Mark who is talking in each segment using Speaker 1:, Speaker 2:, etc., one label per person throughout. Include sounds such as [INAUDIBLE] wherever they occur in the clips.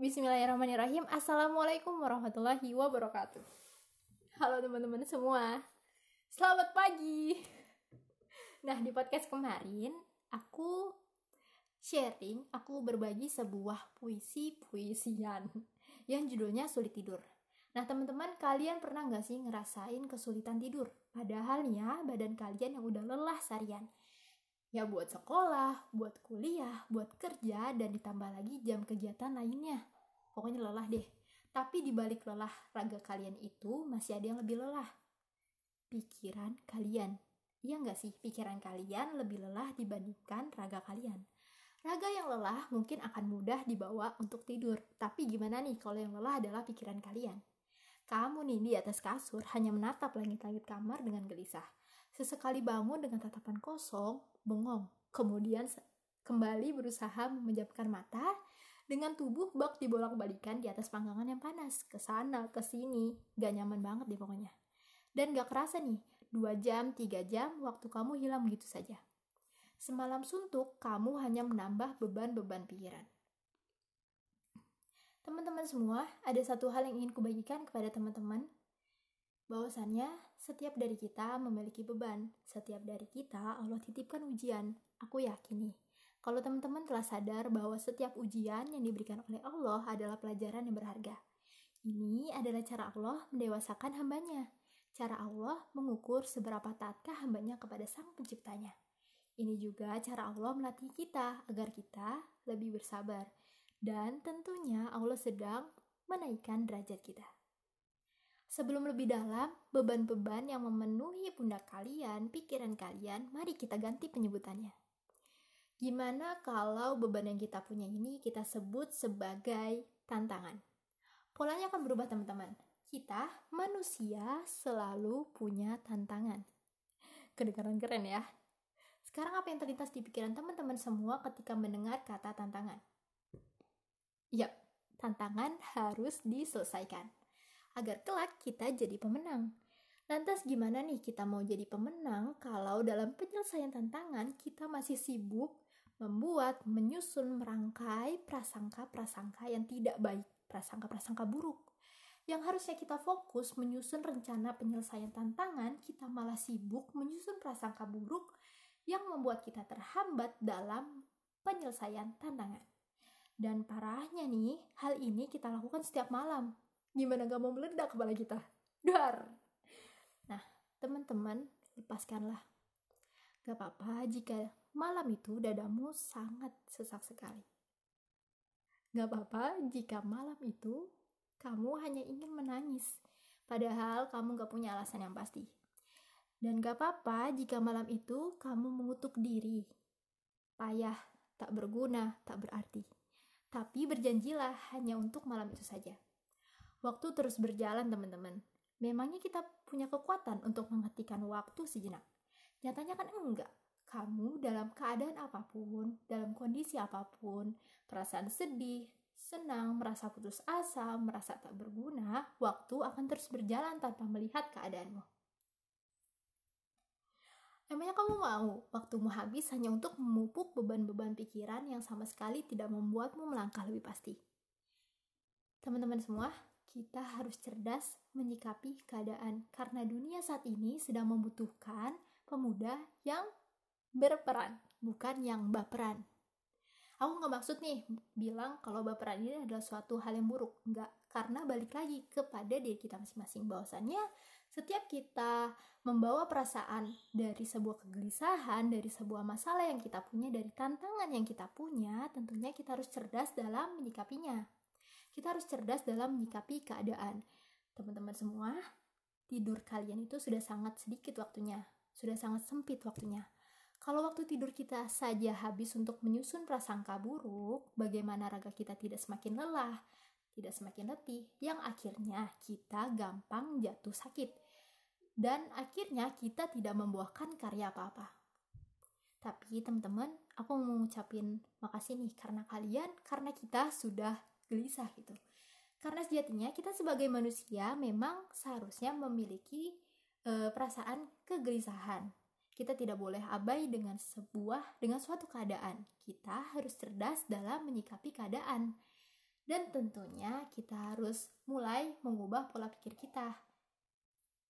Speaker 1: Bismillahirrahmanirrahim. Assalamualaikum warahmatullahi wabarakatuh. Halo teman-teman semua. Selamat pagi. Nah di podcast kemarin Aku sharing Aku berbagi sebuah puisi-puisian Yang judulnya sulit tidur. Nah teman-teman kalian pernah gak sih ngerasain kesulitan tidur? Padahal ya badan kalian yang udah lelah seharian Ya buat sekolah, buat kuliah, buat kerja, dan ditambah lagi jam kegiatan lainnya. Pokoknya lelah deh. Tapi di balik lelah raga kalian itu masih ada yang lebih lelah. Pikiran kalian. Iya nggak sih? Pikiran kalian lebih lelah dibandingkan raga kalian. Raga yang lelah mungkin akan mudah dibawa untuk tidur. Tapi gimana nih kalau yang lelah adalah pikiran kalian? Kamu nih di atas kasur hanya menatap langit-langit kamar dengan gelisah sesekali bangun dengan tatapan kosong bengong kemudian kembali berusaha memejamkan mata dengan tubuh bak dibolak-balikan di atas panggangan yang panas, ke sana, ke sini, gak nyaman banget deh pokoknya. Dan gak kerasa nih, 2 jam, 3 jam, waktu kamu hilang begitu saja. Semalam suntuk, kamu hanya menambah beban-beban pikiran. Teman-teman semua, ada satu hal yang ingin kubagikan kepada teman-teman, bahwasannya setiap dari kita memiliki beban, setiap dari kita Allah titipkan ujian. Aku yakin nih, kalau teman-teman telah sadar bahwa setiap ujian yang diberikan oleh Allah adalah pelajaran yang berharga. Ini adalah cara Allah mendewasakan hambanya. Cara Allah mengukur seberapa taatkah hambanya kepada sang penciptanya. Ini juga cara Allah melatih kita agar kita lebih bersabar. Dan tentunya Allah sedang menaikkan derajat kita. Sebelum lebih dalam, beban-beban yang memenuhi pundak kalian, pikiran kalian, mari kita ganti penyebutannya. Gimana kalau beban yang kita punya ini kita sebut sebagai tantangan? Polanya akan berubah teman-teman. Kita manusia selalu punya tantangan. Kedengaran keren ya. Sekarang apa yang terlintas di pikiran teman-teman semua ketika mendengar kata tantangan? Yap, tantangan harus diselesaikan. Agar kelak kita jadi pemenang. Lantas gimana nih kita mau jadi pemenang kalau dalam penyelesaian tantangan kita masih sibuk membuat, menyusun, merangkai prasangka-prasangka yang tidak baik, prasangka-prasangka buruk. Yang harusnya kita fokus menyusun rencana penyelesaian tantangan, kita malah sibuk menyusun prasangka buruk yang membuat kita terhambat dalam penyelesaian tantangan. Dan parahnya nih, hal ini kita lakukan setiap malam. Gimana gak mau meledak kepala kita? Dar! Nah, teman-teman, lepaskanlah. Gak apa-apa jika malam itu dadamu sangat sesak sekali. Gak apa-apa jika malam itu kamu hanya ingin menangis, padahal kamu gak punya alasan yang pasti. Dan gak apa-apa jika malam itu kamu mengutuk diri. Payah, tak berguna, tak berarti. Tapi berjanjilah hanya untuk malam itu saja. Waktu terus berjalan teman-teman. Memangnya kita punya kekuatan untuk menghentikan waktu sejenak. Nyatanya kan enggak kamu dalam keadaan apa pun, dalam kondisi apa pun, perasaan sedih, senang, merasa putus asa, merasa tak berguna, waktu akan terus berjalan tanpa melihat keadaanmu. Emangnya kamu mau waktumu habis hanya untuk memupuk beban-beban pikiran yang sama sekali tidak membuatmu melangkah lebih pasti? Teman-teman semua, kita harus cerdas menyikapi keadaan karena dunia saat ini sedang membutuhkan pemuda yang berperan, bukan yang baperan. Aku nggak maksud nih bilang kalau baperan ini adalah suatu hal yang buruk, nggak. Karena balik lagi kepada diri kita masing-masing bahwasannya setiap kita membawa perasaan dari sebuah kegelisahan, dari sebuah masalah yang kita punya, dari tantangan yang kita punya, tentunya kita harus cerdas dalam menyikapinya. Kita harus cerdas dalam menyikapi keadaan. Teman-teman semua, tidur kalian itu sudah sangat sedikit waktunya, sudah sangat sempit waktunya. Kalau waktu tidur kita saja habis untuk menyusun prasangka buruk, bagaimana raga kita tidak semakin lelah, tidak semakin letih, yang akhirnya kita gampang jatuh sakit. Dan akhirnya kita tidak membuahkan karya apa-apa. Tapi teman-teman, aku mau ngucapin makasih nih karena kalian, karena kita sudah gelisah gitu. Karena sejatinya kita sebagai manusia memang seharusnya memiliki e, perasaan kegelisahan Kita tidak boleh abai dengan sebuah dengan suatu keadaan. Kita harus cerdas dalam menyikapi keadaan. Dan tentunya kita harus mulai mengubah pola pikir kita.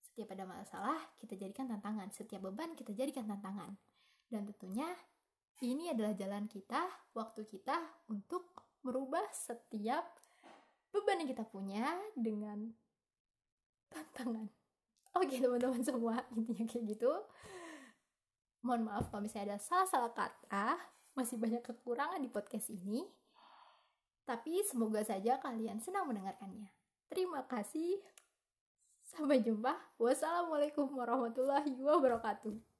Speaker 1: Setiap ada masalah, kita jadikan tantangan. Setiap beban, kita jadikan tantangan. Dan tentunya ini adalah jalan kita, waktu kita untuk merubah setiap beban yang kita punya dengan tantangan. Oke teman-teman semua, [LAUGHS] intinya kayak gitu. Mohon maaf kalau misalnya ada salah-salah kata. Masih banyak kekurangan di podcast ini. Tapi semoga saja kalian senang mendengarkannya. Terima kasih. Sampai jumpa. Wassalamualaikum warahmatullahi wabarakatuh